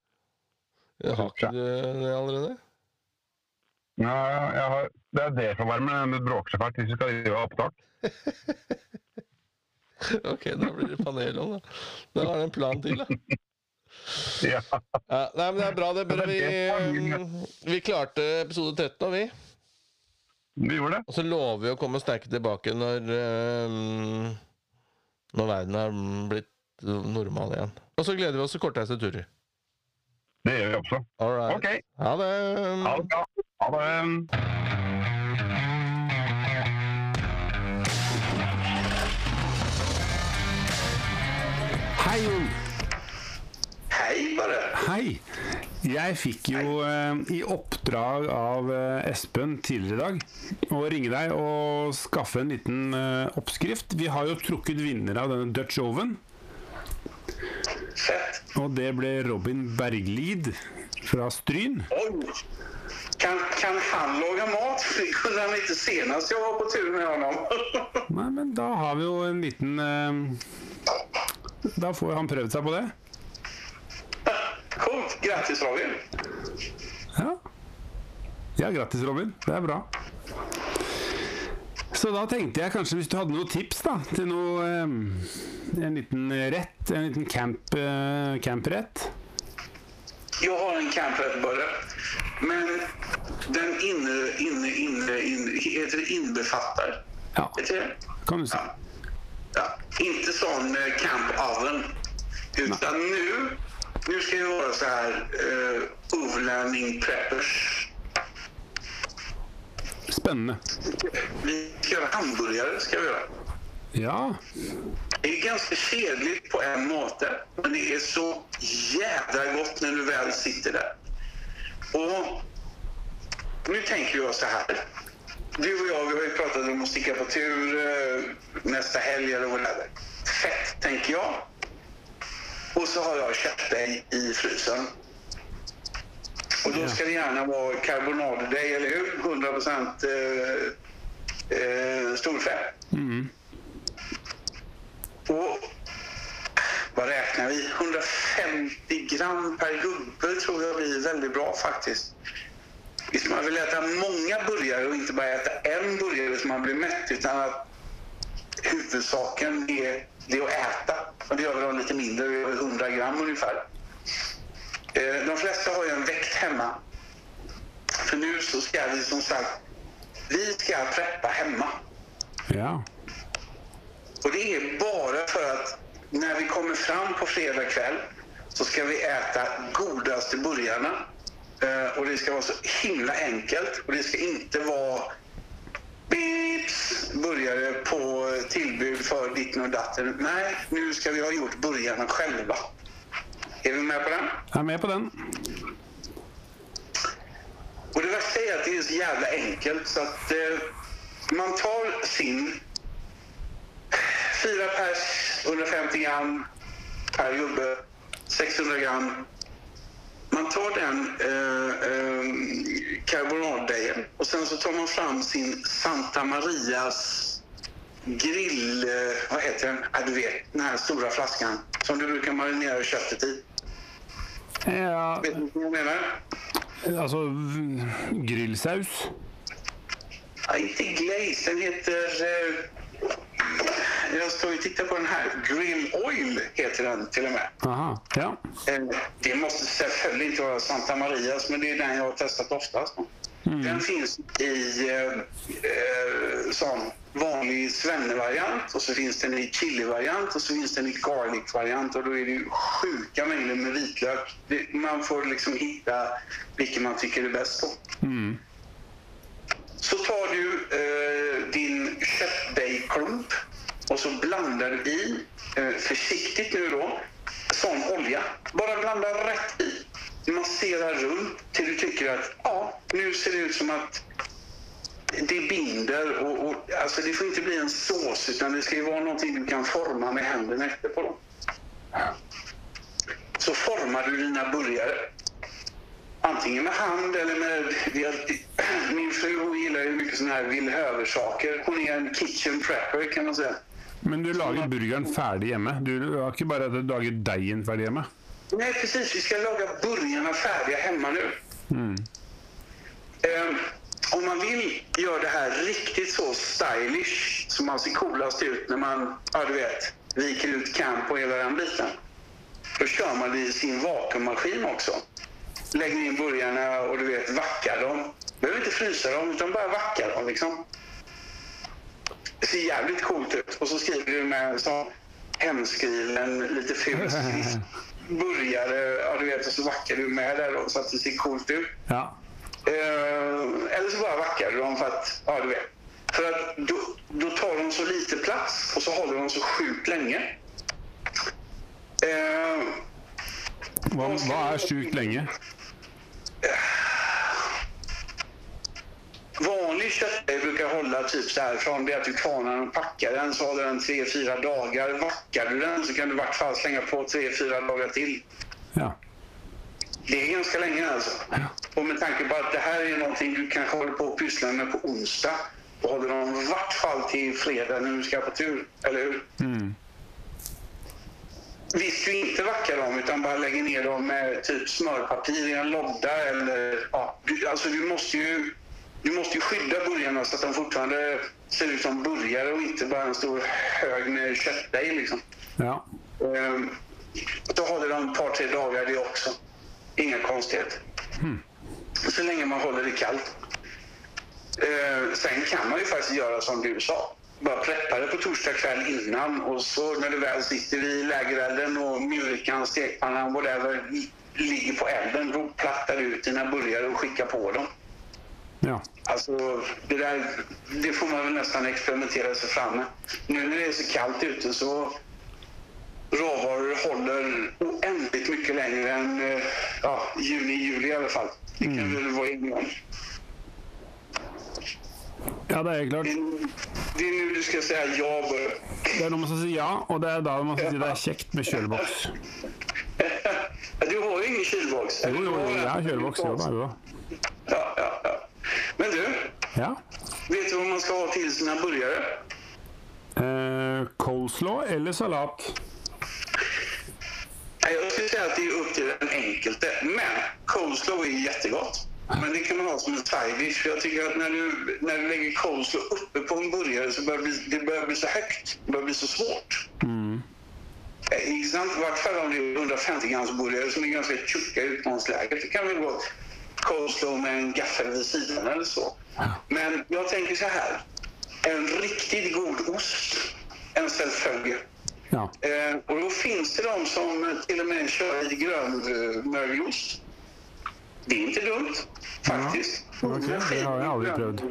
Har ikke du det allerede? Ja, jeg har, det er defavarme, men det bråker så fælt hvis vi skal gjøre opptak. Ok, da blir det panelovn, da. Da har du en plan til, da. Ja. Ja, nei, men det er bra, det. Børre. Vi, eh, vi klarte episode 13, og vi. Vi gjorde det. Og så lover vi å komme sterke tilbake når eh, Når verden er blitt normal igjen. Og så gleder vi oss til kortreiste turer. Det gjør vi også. All right. OK. Ha det. Ha det. Ha det. Hei, Jon. Hei, bare. Hei. Jeg fikk jo eh, i oppdrag av eh, Espen tidligere i dag å ringe deg og skaffe en liten eh, oppskrift. Vi har jo trukket vinner av denne Dutch Oven, Fett. og det ble Robin Berglid fra Stryn. Oj. Kan, kan han laga mat? Det kunne han ikke senast jag var på tur med honom. Nei, men da har vi jo en liten eh, Da får han prøvd seg på det. Kom, Grattis Robin. Ja. ja, grattis, Robin. Det er bra. Så da tenkte jeg kanskje hvis du hadde noen tips da, til noe eh, En liten rett, en liten camp, eh, camprett. Jeg har en camprett bare. Men den inne, inne, inne, inne, heter det inbefattar? Ja, det? kan du si. Ja. Ja. Inte sån eh, camp oven. Utan nu, nu ska vi vara så här uh, overlanding preppers. Spennende. Vi ska göra hamburgare. Ska vi göra. Ja, Det är ganska kedligt på en måte, men det är så jädra gott när du väl sitter där. Och nu tänker jag så här. Du och jag vi har ju pratat om att sticka på tur eh, nästa helg eller whatever. Fett, tänker jag. Och så har jag köttdeg i frysen. Och då ska det gärna vara carbonadedeg, eller hur? 100 procent eh, eh, storfett. Och vad räknar vi? 150 gram per gubbe tror jag blir väldigt bra faktiskt. Hvis man vill äta många burgare och inte bara äta en burgare så man blir mätt utan att huvudsaken är, det är att äta. Och det gör vi då lite mindre, över 100 gram ungefär. Eh, De flesta har ju en väkt hemma. För nu så ska vi som sagt, vi ska preppa hemma. Ja. Och det är bara för att när vi kommer fram på fredag kväll så ska vi äta godaste burgarna. Eh, och det ska vara så himla enkelt. Och det ska inte vara bips burgare på tillbud för ditten och datten. Nej, nu ska vi ha gjort burgarna själva. Är vi med på den? Jeg er med på den. Och det värsta är att det är så jävla enkelt så att eh, man tar sin fyra pers, 150 gram per gubbe, 600 gram. Man tar den eh, eh, och sen så tar man fram sin Santa Marias grill... Eh, vad heter den? Ja, du vet, den här stora flaskan som du brukar marinera köttet i. Ja, Vet du vad jag menar? Alltså grillsaus. Ja, inte glaze, den heter... Eh, jag står och tittar på den här. Green Oil heter den till och med. Aha, ja. Eh, det måste selvfølgelig inte vara Santa Marias, men det är den jag har testat oftast. Den finns i eh, eh, sån vanlig svennevariant och så finns den i chili-variant och så finns den i garlic-variant och då är det ju sjuka mängder med vitlök. Man får liksom hitta vilken man tycker är bäst på. Så tar du eh, din köttdejklump och så blandar du i, eh, försiktigt nu då, sån olja. Bara blanda rätt i. Massera runt till du tycker att ja, nu ser det ut som att det binder. Och, och, alltså det får inte bli en sås utan det ska ju vara någonting du kan forma med händerna efterpå. Då. Så formar du dina burgare. Antingen med hand eller med... Min fru hun gillar ju mycket såna här villhöver-saker. Hon är en kitchen prepper kan man säga. Men du lager burgeren ferdig hjemme? Du, har ikke bare laget deigen ferdig hjemme? Nei, precis. Vi skal lage burgarna hjemme nå. nu. Um, om man vill göra det här riktigt så stylish, som man ser coolast ut när man, ja du vet, viker ut camp och hela den biten. Då kör man det i sin vakuummaskin också. Lägger ner burgarna och du vet, vackar dem. Behöver inte frysa dem, utan bara vackar dem liksom. Det ser jävligt coolt ut. Och så skriver du med så hemskriven, lite ful skrift. Burgare, ja du vet, och så vackar du med där då, så att det ser coolt ut. Ja. Eh, eller så bara vackar du dem för att, ja du vet. För att då, då tar de så lite plats och så håller de så sjukt länge. Eh, Hva, hva er sjukt lenge? Vanlig köttdeg brukar hålla typ så här från det att du kvarnar och packar den så håller den tre fyra dagar. Vackar du den så kan du i vart fall slänga på tre fyra dagar till. Ja. Det är ganska länge alltså. Och med tanke på att det här är någonting du kanske håller på att pyssla med på onsdag. Då håller de i vart fall till fredag när du ska på tur, eller hur? Visst, du inte vackar dem utan bara lägger ner dem med typ smörpapir i en lodda eller... Ja, du, alltså du måste ju... Du måste ju skydda burgarna så att de fortfarande ser ut som burgare och inte bara en stor hög med köttdeg liksom. ja. Ehm, Då håller de ett par, tre dagar det också. Inga konstigheter. Så länge man håller det kallt. Eh, sen kan man ju faktiskt göra som du sa. Bara preppade på torsdag kväll innan och så när du väl sitter i lägerelden och mjölkan, stekpannan, whatever ligger på elden, då plattar du ut dina burgare och skickar på dem. ja. Alltså, det, där, det får man väl nästan experimentera sig fram med. Nu när det är så kallt ute så råvaror håller oändligt mycket längre än eh, ja, juni, juli i alla fall. Det kan vi väl vara eniga om. Ja, det er klart. Det, er nå du skal si ja bare. Det er når man skal si ja, og det er da man skal si det er kjekt med kjøleboks. Du har jo ingen kjøleboks. Jo, jo, jeg har kjøleboks. Jo da, jo da. Ja, ja, ja. Men du, Ja. vet du hva man skal ha til sine burgere? Eh, coleslaw eller salat? Jeg Jag skulle si at det er opp til den enkelte. Men coleslaw er jättegott. Men det kan man ha som en side dish. För jag tycker att när du, när du lägger coleslaw uppe på en burgare så börjar det bli, det börjar bli så högt. Det börjar bli så svårt. Eh, I sant? Vart fall om det är 150 grams burgare som är ganska tjocka i utgångsläget. Det kan väl vara coleslaw med en gaffel vid sidan eller så. Men jag tänker så här. En riktigt god ost, en följe. Ja. Eh, och då finns det de som till och med kör i grönmögelost. Det til inte dumt, Ja, okay, det har jeg aldri prøvd.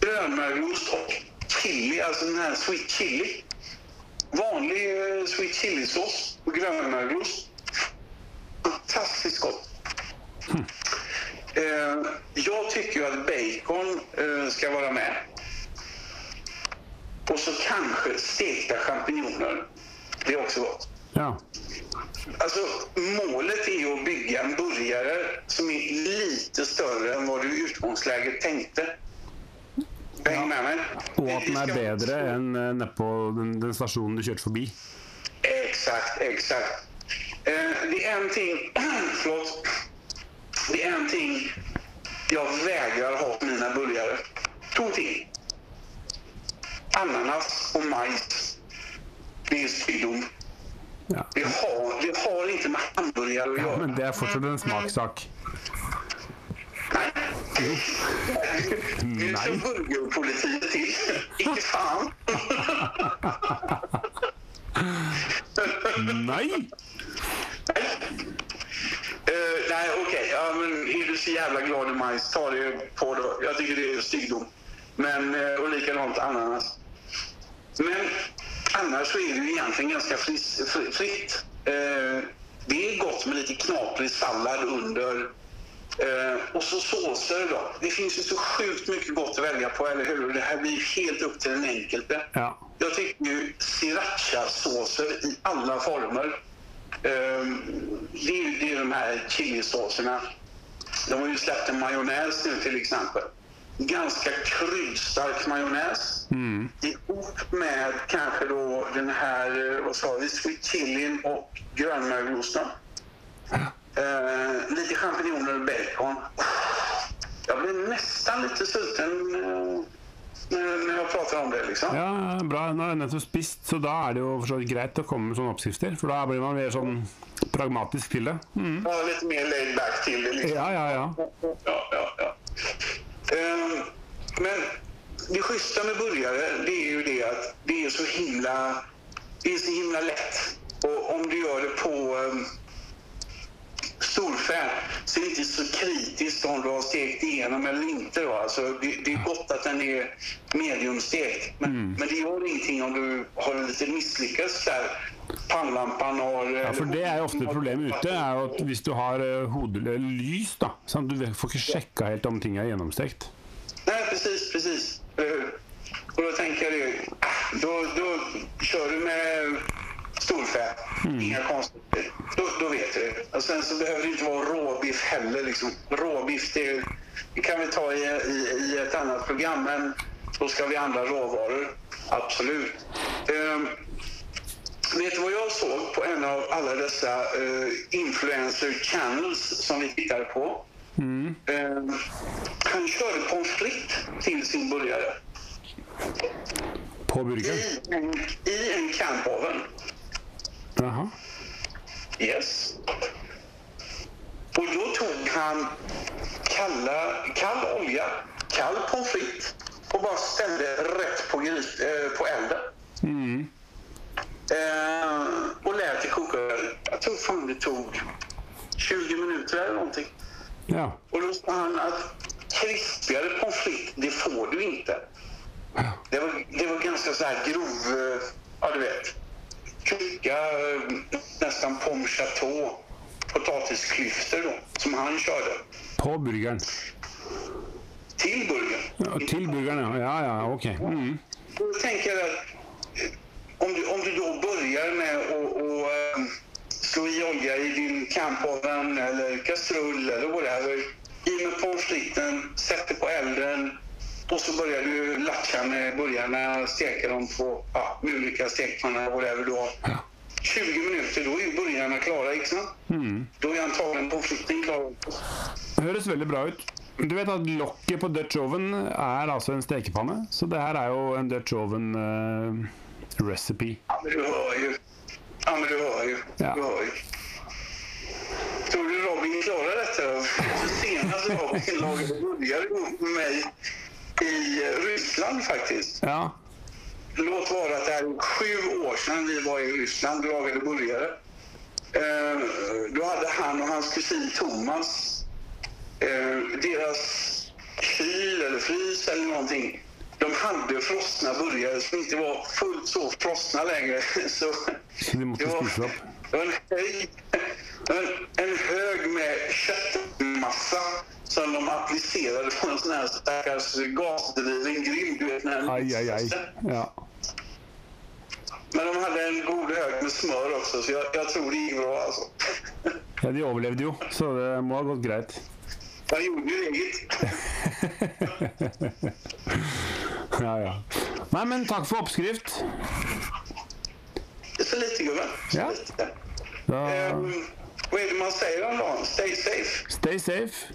Grönmögelost og chili, altså den her sweet chili. Vanlig eh, sweet chili-sås og grönmögelost. Fantastiskt gott. Eh, jag tycker ju att bacon skal ska vara med. Och så kanske stekta champinjoner. Det är också gott. ja. Alltså, målet är ju att bygga en burgare som är lite större än vad du i utgångsläget tänkte. Häng med mig? Og at den er bättre enn eh, på den, den stasjonen du kjørte forbi. Exakt, exakt. Eh, det är en ting... förlåt. Det är en ting jag vägrar ha på mina burgare. Två ting. Ananas och majs. Det är styggdom. Ja. Vi, har, vi, har ikke med gjøre. Ja. Men det er fortsatt en smakssak. Det är Nej. så burgerpolitik til. Ikke faen. Nei! Uh, nei, ok. Ja, men er du så jævla glad i majs, ta det på da. Jeg syns det er styggdom. Men, uh, og likedan ananas. Men annars så är det ju egentligen ganska fritt. Eh, det är gott med lite knaprig sallad under. Eh, och så såser då. Det finns ju så sjukt mycket gott att välja på, eller hur? Det här blir helt upp till den enkelte. Ja. Jag tycker ju srirachasåser i alla former. Ehm, det, är, ju- det är de här chilisåserna. De har ju släppt en majonnäs nu till exempel. Ganska kryddstark majonnäs. Ihop med kanske då den här, eh, vad sa vi, sweet chilin och grönmögelosten. Eh, lite champinjoner och bacon. Jag blir nästan lite sulten eh, jag pratar om det. Liksom. ja, bra. Nå har jeg nettopp spist, så da er det jo for så vidt greit å komme med sånne oppskrifter. For da blir man mer sånn pragmatisk til det. Mm. Ja, lite mer laid back till det. Liksom. Ja, ja, ja. Ja, ja, ja. Ehm, men det schyssta med burgare, det är ju det att det är så himla, det är så himla lätt. Och om du gör det på um, storfä så är det inte så kritiskt om du har stekt igenom eller inte. Då. Alltså, det, det är gott att den är mediumstekt. Men, men det gör ingenting om du har lite misslyckats där. Pannlampan har... Ja, for det er jo ofte problemet ute, er jo at hvis du har eh, hode, lys, da sånn, Du får ikke sjekka helt om ting er gjennomstekt. Nei, precis, precis. Og da tenker jeg tänker Da det, då, då kör du med storfä, inga konstigheter. Då, då vet du. Och sen så behöver det inte vara råbiff heller. Liksom. Råbiff, det, det kan vi ta i, i, i ett annat program, men då ska vi andra råvaror. Absolut. Vet såg på en av alla dessa uh, influencer channels som vi tittade på? Eh, han körde pommes frites till sin burgare På burgeren. i en, i en campoven. Jaha. Yes. Och då tog han kalla, kall olja, kall pommes frites och bara ställde rätt på, gris, eh, på elden. Eh, och lät det koka. Jag tror fan det tog 20 minuter eller någonting. Ja. Och då sa han att krispigare pommes frites, det får du inte. Det var, det var ganska så här grov, eh, ja du vet, tjocka, nesten nästan pomme chateau potatisklyftor då, som han körde. På burgeren. Till burgern. Ja, til burgeren, ja. Ja, ja, ok. Mm. Då tänker jag att eh, om du, om du då börjar med att att, eh, slå i olja i din campoven eller kastrull eller whatever. I med pommes fritesen, sätter på elden och så börjar du latcha med burgarna, steka dem på ja, stekpannor eller whatever du har. 20 minuter, då är burgarna klara, ikke sant? Då är antagligen pommes klar. Høres veldig bra ut. Du vet at lokket på Dutch oven er altså en stekepanne, så det her er jo en Dutch oven eh, recipe. Ja, men du hör ju. Ja, men du hör ju. Ja. Du hör ju. Tror du Robin klarar detta? Senast Robin lagade burgare med mig i Ryssland faktiskt. Ja. Låt vara att det är sju år sedan vi var i Ryssland och lagade burgare. Eh, då hade han och hans kusin Thomas eh, deras kyl eller frys eller någonting. De hade frostna burgare som inte var fullt så frostna längre. Så Så de måste det var, det var en, hög, en, en hög med köttmassa som de applicerade på en sån här stackars gasdriven grill. Du vet, när aj, aj. ai. Ja. Men de hade en god hög med smör också, så jag, jag tror det gick bra alltså. ja, de overlevde jo, så det må ha gått greit. Jag gjorde ju eget. Ja, ja. Nei, men takk for oppskrift. Så lite gubben. Ja. Da, Um, vad är det man sier da? Stay safe. stay safe.